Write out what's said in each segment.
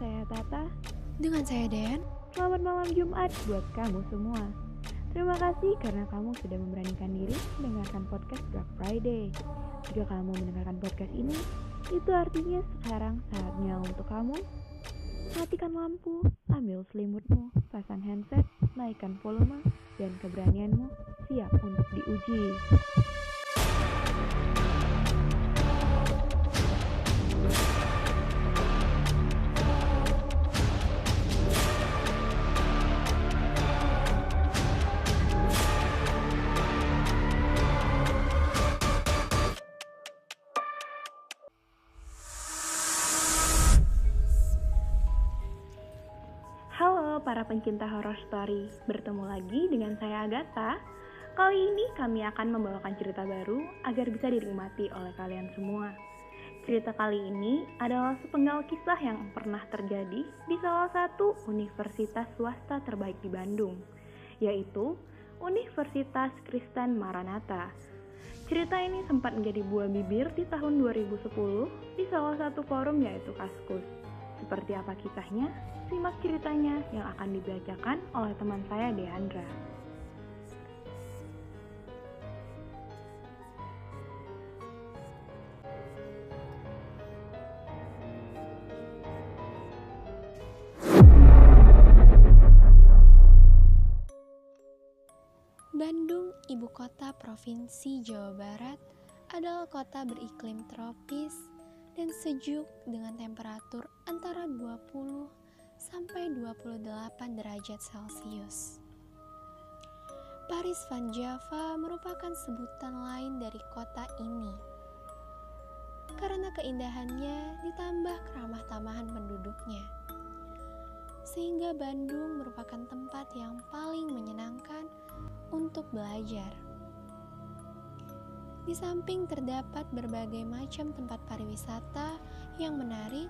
saya Tata. Dengan saya Dean. Selamat malam Jumat buat kamu semua. Terima kasih karena kamu sudah memberanikan diri mendengarkan podcast Black Friday. Jika kamu mendengarkan podcast ini, itu artinya sekarang saatnya untuk kamu matikan lampu, ambil selimutmu, pasang handset, naikkan volume, dan keberanianmu siap untuk diuji. Pencinta horror story, bertemu lagi dengan saya Agatha. Kali ini kami akan membawakan cerita baru agar bisa dinikmati oleh kalian semua. Cerita kali ini adalah sepenggal kisah yang pernah terjadi di salah satu universitas swasta terbaik di Bandung, yaitu Universitas Kristen Maranatha. Cerita ini sempat menjadi buah bibir di tahun 2010 di salah satu forum yaitu Kaskus. Seperti apa kisahnya? Simak ceritanya yang akan dibacakan oleh teman saya Deandra. Bandung, ibu kota provinsi Jawa Barat, adalah kota beriklim tropis dan sejuk dengan temperatur antara 20 sampai 28 derajat Celcius. Paris van Java merupakan sebutan lain dari kota ini. Karena keindahannya ditambah keramah tamahan penduduknya. Sehingga Bandung merupakan tempat yang paling menyenangkan untuk belajar. Di samping terdapat berbagai macam tempat pariwisata yang menarik,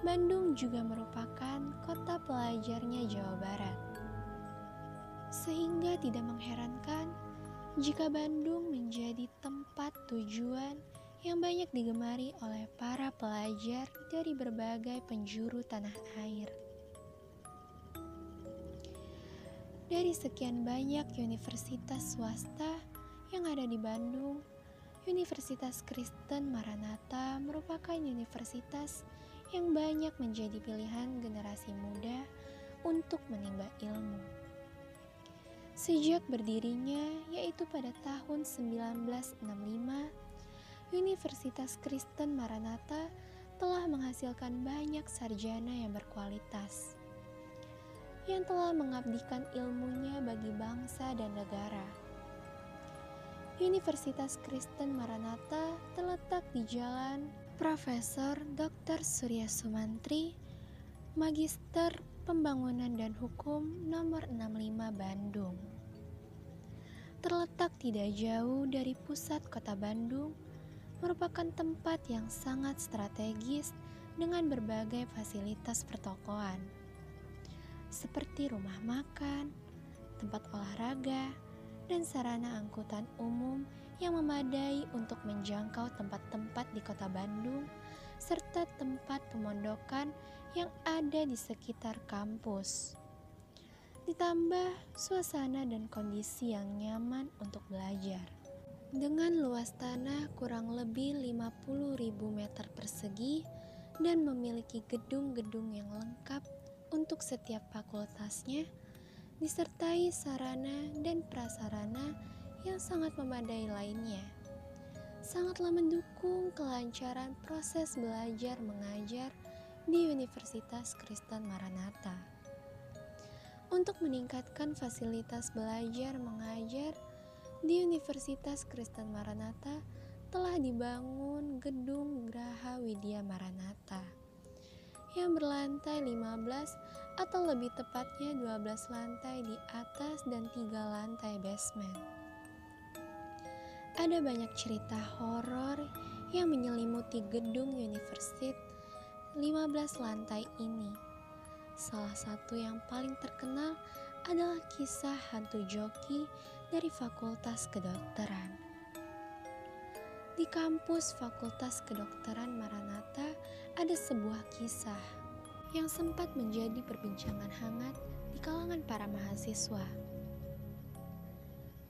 Bandung juga merupakan kota pelajarnya Jawa Barat. Sehingga tidak mengherankan jika Bandung menjadi tempat tujuan yang banyak digemari oleh para pelajar dari berbagai penjuru tanah air. Dari sekian banyak universitas swasta yang ada di Bandung, Universitas Kristen Maranatha merupakan universitas yang banyak menjadi pilihan generasi muda untuk menimba ilmu. Sejak berdirinya, yaitu pada tahun 1965, Universitas Kristen Maranatha telah menghasilkan banyak sarjana yang berkualitas yang telah mengabdikan ilmunya bagi bangsa dan negara. Universitas Kristen Maranatha terletak di Jalan Profesor Dr. Surya Sumantri, Magister Pembangunan dan Hukum nomor 65 Bandung. Terletak tidak jauh dari pusat kota Bandung, merupakan tempat yang sangat strategis dengan berbagai fasilitas pertokoan, seperti rumah makan, tempat olahraga, dan sarana angkutan umum yang memadai untuk menjangkau tempat-tempat di kota Bandung, serta tempat pemondokan yang ada di sekitar kampus. Ditambah suasana dan kondisi yang nyaman untuk belajar. Dengan luas tanah kurang lebih 50.000 meter persegi dan memiliki gedung-gedung yang lengkap untuk setiap fakultasnya, disertai sarana dan prasarana yang sangat memadai lainnya sangatlah mendukung kelancaran proses belajar mengajar di Universitas Kristen Maranatha. Untuk meningkatkan fasilitas belajar mengajar di Universitas Kristen Maranatha telah dibangun gedung Graha Widya Maranatha yang berlantai 15 atau lebih tepatnya 12 lantai di atas dan 3 lantai basement. Ada banyak cerita horor yang menyelimuti gedung Universitas 15 lantai ini. Salah satu yang paling terkenal adalah kisah hantu joki dari Fakultas Kedokteran. Di kampus Fakultas Kedokteran Maranatha ada sebuah kisah yang sempat menjadi perbincangan hangat di kalangan para mahasiswa.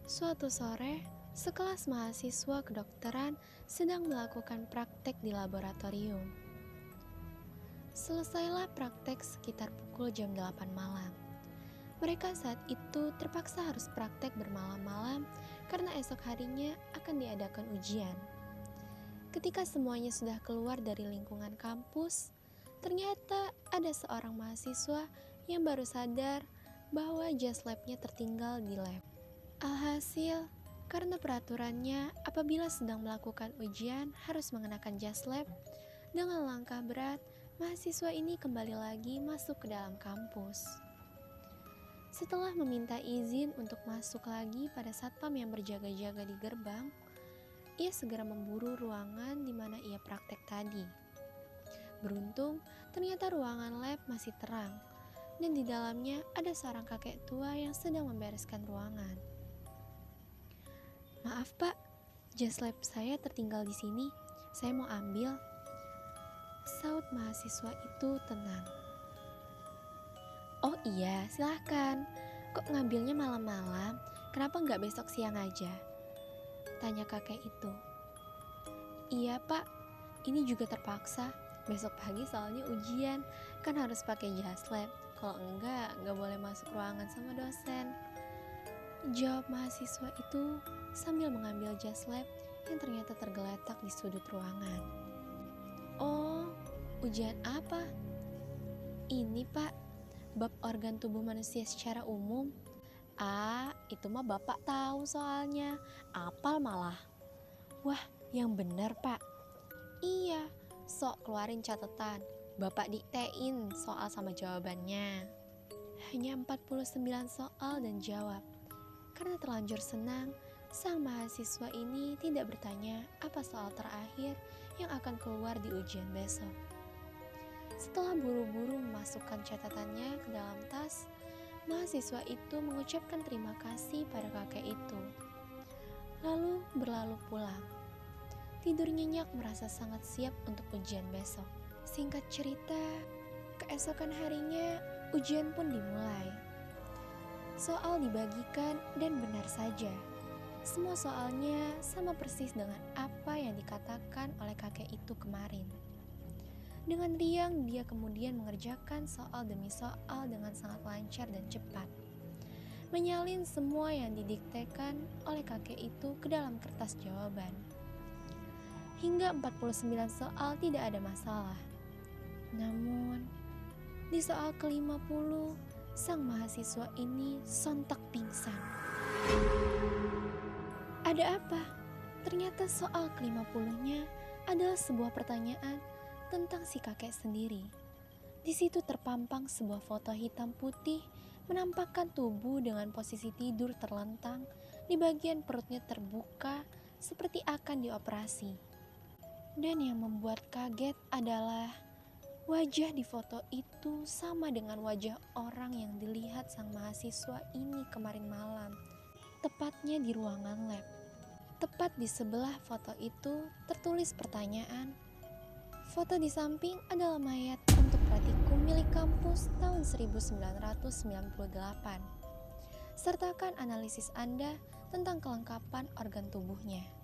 Suatu sore, sekelas mahasiswa kedokteran sedang melakukan praktek di laboratorium. Selesailah praktek sekitar pukul jam 8 malam. Mereka saat itu terpaksa harus praktek bermalam-malam karena esok harinya akan diadakan ujian. Ketika semuanya sudah keluar dari lingkungan kampus, ternyata ada seorang mahasiswa yang baru sadar bahwa jas labnya tertinggal di lab. Alhasil, karena peraturannya apabila sedang melakukan ujian harus mengenakan jas lab, dengan langkah berat, mahasiswa ini kembali lagi masuk ke dalam kampus. Setelah meminta izin untuk masuk lagi pada satpam yang berjaga-jaga di gerbang, ia segera memburu ruangan di mana ia praktek tadi. Beruntung, ternyata ruangan lab masih terang, dan di dalamnya ada seorang kakek tua yang sedang membereskan ruangan. Maaf pak, jas lab saya tertinggal di sini. Saya mau ambil. Saut mahasiswa itu tenang. Oh iya, silahkan. Kok ngambilnya malam-malam? Kenapa nggak besok siang aja? Tanya kakek itu. Iya pak, ini juga terpaksa. Besok pagi soalnya ujian, kan harus pakai jas lab. Kalau enggak, nggak boleh masuk ruangan sama dosen. Jawab mahasiswa itu sambil mengambil jas lab yang ternyata tergeletak di sudut ruangan. Oh, ujian apa? Ini pak, bab organ tubuh manusia secara umum. Ah, itu mah bapak tahu soalnya, apal malah. Wah, yang benar pak. Iya, sok keluarin catatan. Bapak diktein soal sama jawabannya. Hanya 49 soal dan jawab. Karena terlanjur senang, sang mahasiswa ini tidak bertanya apa soal terakhir yang akan keluar di ujian besok. Setelah buru-buru memasukkan catatannya ke dalam tas, mahasiswa itu mengucapkan terima kasih pada kakek itu. Lalu berlalu pulang. Tidur nyenyak merasa sangat siap untuk ujian besok. Singkat cerita, keesokan harinya ujian pun dimulai. Soal dibagikan dan benar saja semua soalnya sama persis dengan apa yang dikatakan oleh kakek itu kemarin. Dengan riang, dia kemudian mengerjakan soal demi soal dengan sangat lancar dan cepat. Menyalin semua yang didiktekan oleh kakek itu ke dalam kertas jawaban. Hingga 49 soal tidak ada masalah. Namun, di soal ke-50, sang mahasiswa ini sontak pingsan. Ada apa? Ternyata soal ke-50-nya adalah sebuah pertanyaan tentang si kakek sendiri. Di situ terpampang sebuah foto hitam putih menampakkan tubuh dengan posisi tidur terlentang di bagian perutnya terbuka seperti akan dioperasi. Dan yang membuat kaget adalah wajah di foto itu sama dengan wajah orang yang dilihat sang mahasiswa ini kemarin malam, tepatnya di ruangan lab. Tepat di sebelah foto itu tertulis pertanyaan. Foto di samping adalah mayat untuk pratikum milik kampus tahun 1998. Sertakan analisis Anda tentang kelengkapan organ tubuhnya.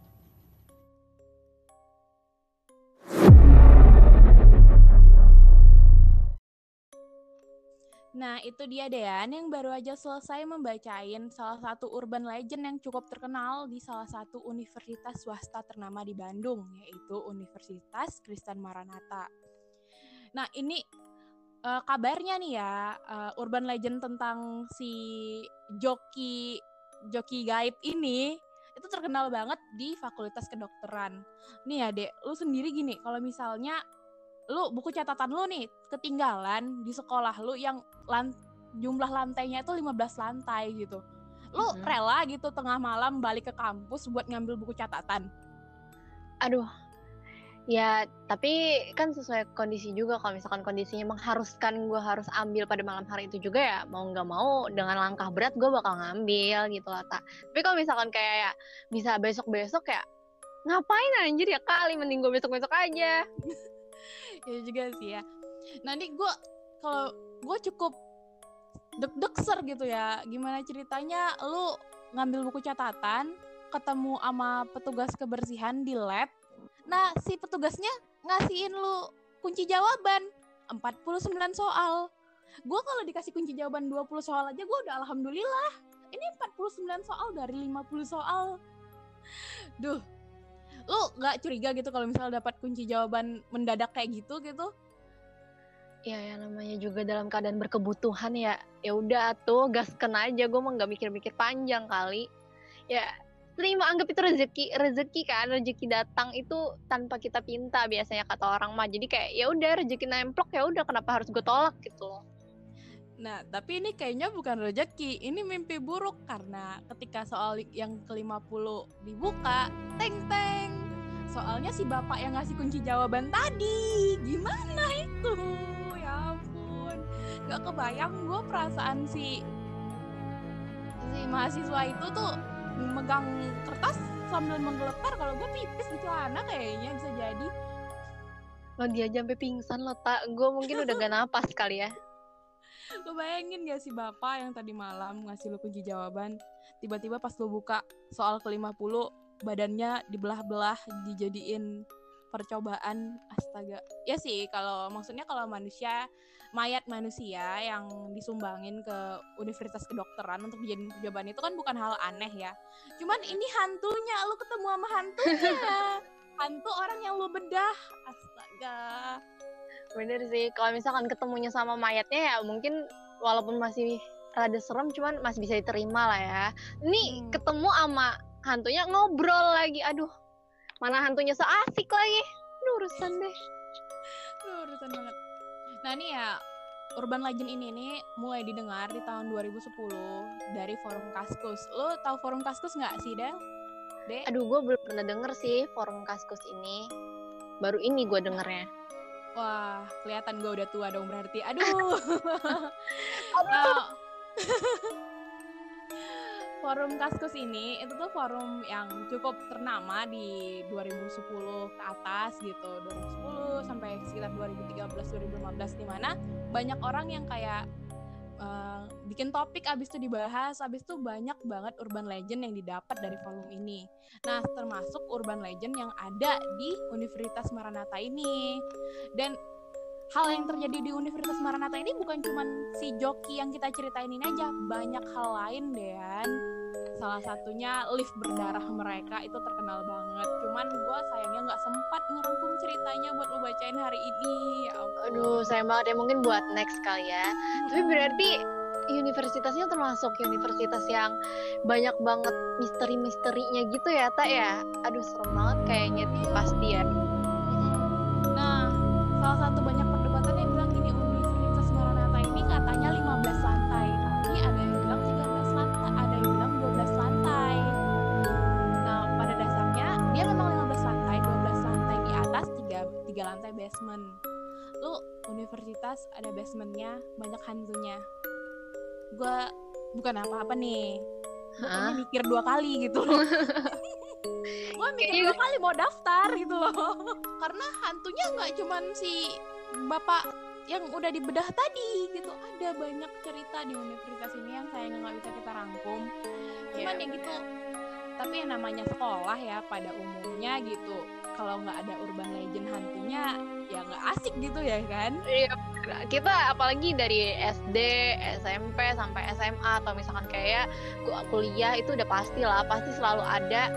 Nah, itu dia Dean yang baru aja selesai membacain salah satu urban legend yang cukup terkenal di salah satu universitas swasta ternama di Bandung, yaitu Universitas Kristen Maranatha. Nah, ini uh, kabarnya nih ya, uh, urban legend tentang si joki joki gaib ini itu terkenal banget di Fakultas Kedokteran. Nih ya, Dek, lu sendiri gini, kalau misalnya lu buku catatan lu nih ketinggalan di sekolah lu yang lan, jumlah lantainya itu 15 lantai gitu. Lu mm -hmm. rela gitu tengah malam balik ke kampus buat ngambil buku catatan? Aduh, ya tapi kan sesuai kondisi juga kalau misalkan kondisinya mengharuskan gue harus ambil pada malam hari itu juga ya mau nggak mau dengan langkah berat gue bakal ngambil gitu lah tak tapi kalau misalkan kayak ya, bisa besok besok ya ngapain anjir ya kali mending gue besok besok aja ya juga sih ya. Nanti gue kalau gue cukup deg-degser gitu ya gimana ceritanya lu ngambil buku catatan ketemu sama petugas kebersihan di lab nah si petugasnya ngasihin lu kunci jawaban 49 soal. Gue kalau dikasih kunci jawaban 20 soal aja gue udah alhamdulillah. Ini 49 soal dari 50 soal. Duh lu nggak curiga gitu kalau misalnya dapat kunci jawaban mendadak kayak gitu gitu? Ya ya namanya juga dalam keadaan berkebutuhan ya. Ya udah tuh gasken aja. Gue mah nggak mikir-mikir panjang kali. Ya terima anggap itu rezeki. Rezeki kan? Rezeki datang itu tanpa kita pinta biasanya kata orang mah. Jadi kayak ya udah rezeki nemplok ya udah kenapa harus gue tolak gitu Nah, tapi ini kayaknya bukan rezeki, ini mimpi buruk karena ketika soal yang ke-50 dibuka, teng-teng. Soalnya si bapak yang ngasih kunci jawaban tadi. Gimana itu? Ya ampun. Gak kebayang gue perasaan si si mahasiswa itu tuh megang kertas sambil menggeletar kalau gue pipis di celana kayaknya bisa jadi. lo dia sampai pingsan lo tak gue mungkin udah gak napas kali ya Lo bayangin gak sih bapak yang tadi malam ngasih lo kunci jawaban Tiba-tiba pas lo buka soal ke-50 Badannya dibelah-belah dijadiin percobaan Astaga. Ya sih kalau maksudnya kalau manusia Mayat manusia yang disumbangin ke universitas kedokteran Untuk dijadiin percobaan itu kan bukan hal aneh ya. Cuman ini hantunya Lo ketemu sama hantunya. Hantu orang yang lo bedah. Astaga bener sih kalau misalkan ketemunya sama mayatnya ya mungkin walaupun masih rada serem cuman masih bisa diterima lah ya ini Hmm. ketemu sama hantunya ngobrol lagi aduh mana hantunya so asik lagi Aduh, urusan deh Aduh, urusan banget. Nah ini ya Urban Legend ini nih mulai didengar di tahun 2010 dari forum Kaskus. Lo tahu forum Kaskus nggak sih Del? Dek? aduh gue belum pernah denger sih forum kaskus ini baru ini gue dengernya Wah kelihatan gue udah tua dong berarti. Aduh. Nah, forum Kaskus ini itu tuh forum yang cukup ternama di 2010 ke atas gitu 2010 sampai sekitar 2013 2015 di mana banyak orang yang kayak eh, bikin topik abis itu dibahas abis itu banyak banget urban legend yang didapat dari forum ini nah termasuk urban legend yang ada di Universitas Maranatha ini dan hal yang terjadi di Universitas Maranatha ini bukan cuman si joki yang kita ceritain ini aja, banyak hal lain Dean. Salah satunya lift berdarah mereka itu terkenal banget. Cuman gue sayangnya nggak sempat ngerangkum ceritanya buat lo bacain hari ini. Ya. Aduh sayang banget ya mungkin buat next kali ya tapi berarti universitasnya termasuk universitas yang banyak banget misteri-misterinya gitu ya tak ya aduh serem banget kayaknya pasti ya Nah, salah satu banyak perdebatan yang bilang gini, Universitas Maranatha ini katanya 15 lantai, tapi ada yang bilang 13 lantai, ada yang bilang 12 lantai. Nah, pada dasarnya dia memang 15 lantai, 12 lantai di atas, 3, 3 lantai basement. Universitas ada basementnya, banyak hantunya. Gua bukan apa-apa nih. Gue Hah? mikir dua kali gitu loh. gue mikir dua kali mau daftar gitu loh karena hantunya nggak cuman si bapak yang udah dibedah tadi gitu ada banyak cerita di universitas ini yang sayangnya nggak bisa kita rangkum cuman Iya, ya gitu tapi yang namanya sekolah ya pada umumnya gitu kalau nggak ada urban legend hantunya ya nggak asik gitu ya kan? Iya, kita apalagi dari SD, SMP sampai SMA atau misalkan kayak ku- kuliah itu udah pasti lah, pasti selalu ada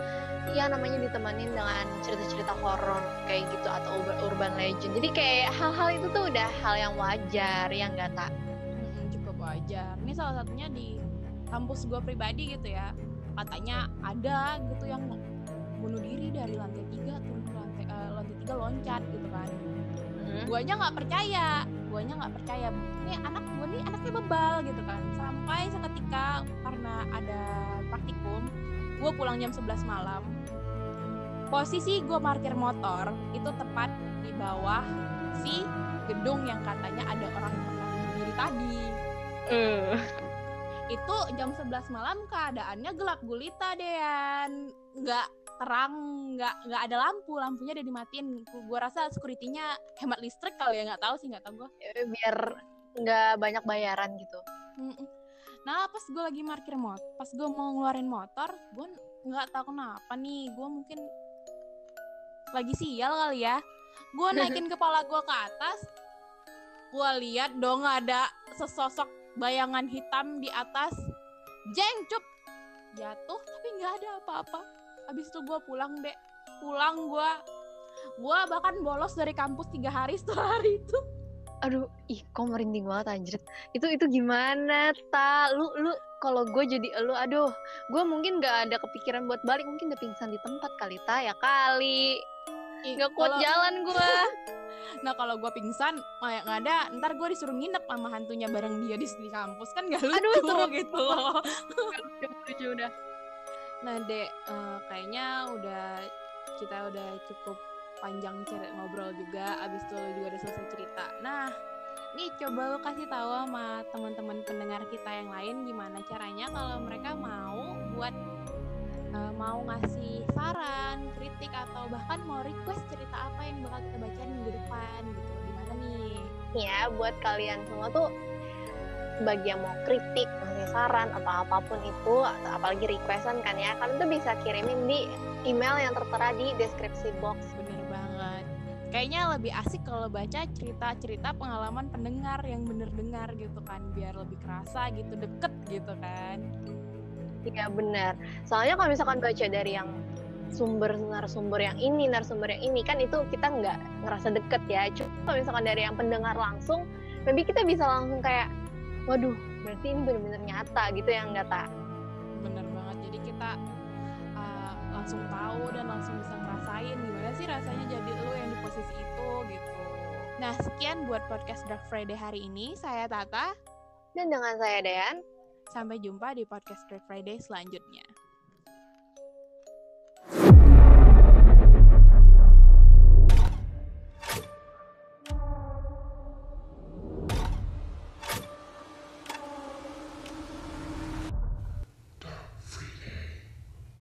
ya namanya ditemanin dengan cerita-cerita horor kayak gitu atau urban, legend. Jadi kayak hal-hal itu tuh udah hal yang wajar yang nggak tak. Mm-mm, cukup wajar. Ini salah satunya di kampus gue pribadi gitu ya. Katanya ada gitu yang bunuh diri dari lantai tiga turun tiga loncat gitu kan. Hmm. guanya nggak percaya guanya nggak percaya. Ini anak gue nih anaknya bebal gitu kan. Sampai seketika karena ada praktikum gue pulang jam 11 malam. Posisi gue parkir motor itu tepat di bawah si gedung yang katanya ada orang yang pernah bunuh diri tadi. Eh, itu jam 11 malam keadaannya gelap gulita Dean. Nggak terang nggak nggak ada lampu lampunya udah dimatiin Gu- gua rasa securitynya hemat listrik kali ya nggak tahu sih nggak tahu gua biar nggak banyak bayaran gitu Mm-mm. Nah pas gue lagi parkir motor, pas gue mau ngeluarin motor, gue nggak tahu kenapa nih, gue mungkin lagi sial kali ya. Gue naikin kepala gue ke atas, gue lihat dong ada sesosok bayangan hitam di atas, jeng cup jatuh tapi nggak ada apa-apa. Abis itu gue pulang deh, pulang gue, gue bahkan bolos dari kampus tiga hari setelah hari itu. aduh ih kok merinding banget anjir. Itu itu gimana ta? Lu lu kalau gue jadi lu aduh. Gue mungkin nggak ada kepikiran buat balik. Mungkin udah pingsan di tempat kali ta ya kali. Nggak kuat kalau- jalan gue Nah kalau gue pingsan, kayak nggak ada, ntar gue disuruh nginep sama hantunya bareng dia di, di kampus. Kan gak lucu Aduh, seru. gitu loh. lucu udah Nah dek, eh, kayaknya udah kita udah cukup panjang cerita ngobrol juga, abis itu juga udah selesai cerita. Nah, nih coba lu kasih tahu sama teman-teman pendengar kita yang lain gimana caranya kalau mereka mau buat eh, mau ngasih saran, kritik atau bahkan mau request cerita apa yang bakal kita bacain minggu depan gitu. Gimana nih? ya buat kalian semua tuh bagi yang mau kritik, ngasih saran atau apa pun itu, atau apalagi requestan kan ya, kalian tuh bisa kirimin di email yang tertera di deskripsi box. Bener banget. Kayaknya lebih asik kalau baca cerita-cerita pengalaman pendengar yang bener dengar gitu kan, biar lebih kerasa gitu, deket gitu kan. Iya benar. Soalnya kalau misalkan baca dari yang sumber narasumber yang ini, narasumber yang ini kan itu kita nggak ngerasa deket ya. Cuma kalau misalkan dari yang pendengar langsung, maybe kita bisa langsung kayak, waduh, berarti ini benar-benar nyata gitu yang nggak tak. Bener banget. Jadi kita uh, langsung tahu dan langsung bisa ngerasain gimana sih rasanya jadi lo yang di posisi itu gitu. Nah, sekian buat podcast Dark Friday hari ini. Saya Tata. Dan dengan saya Dean, Sampai jumpa di podcast Dark Friday selanjutnya.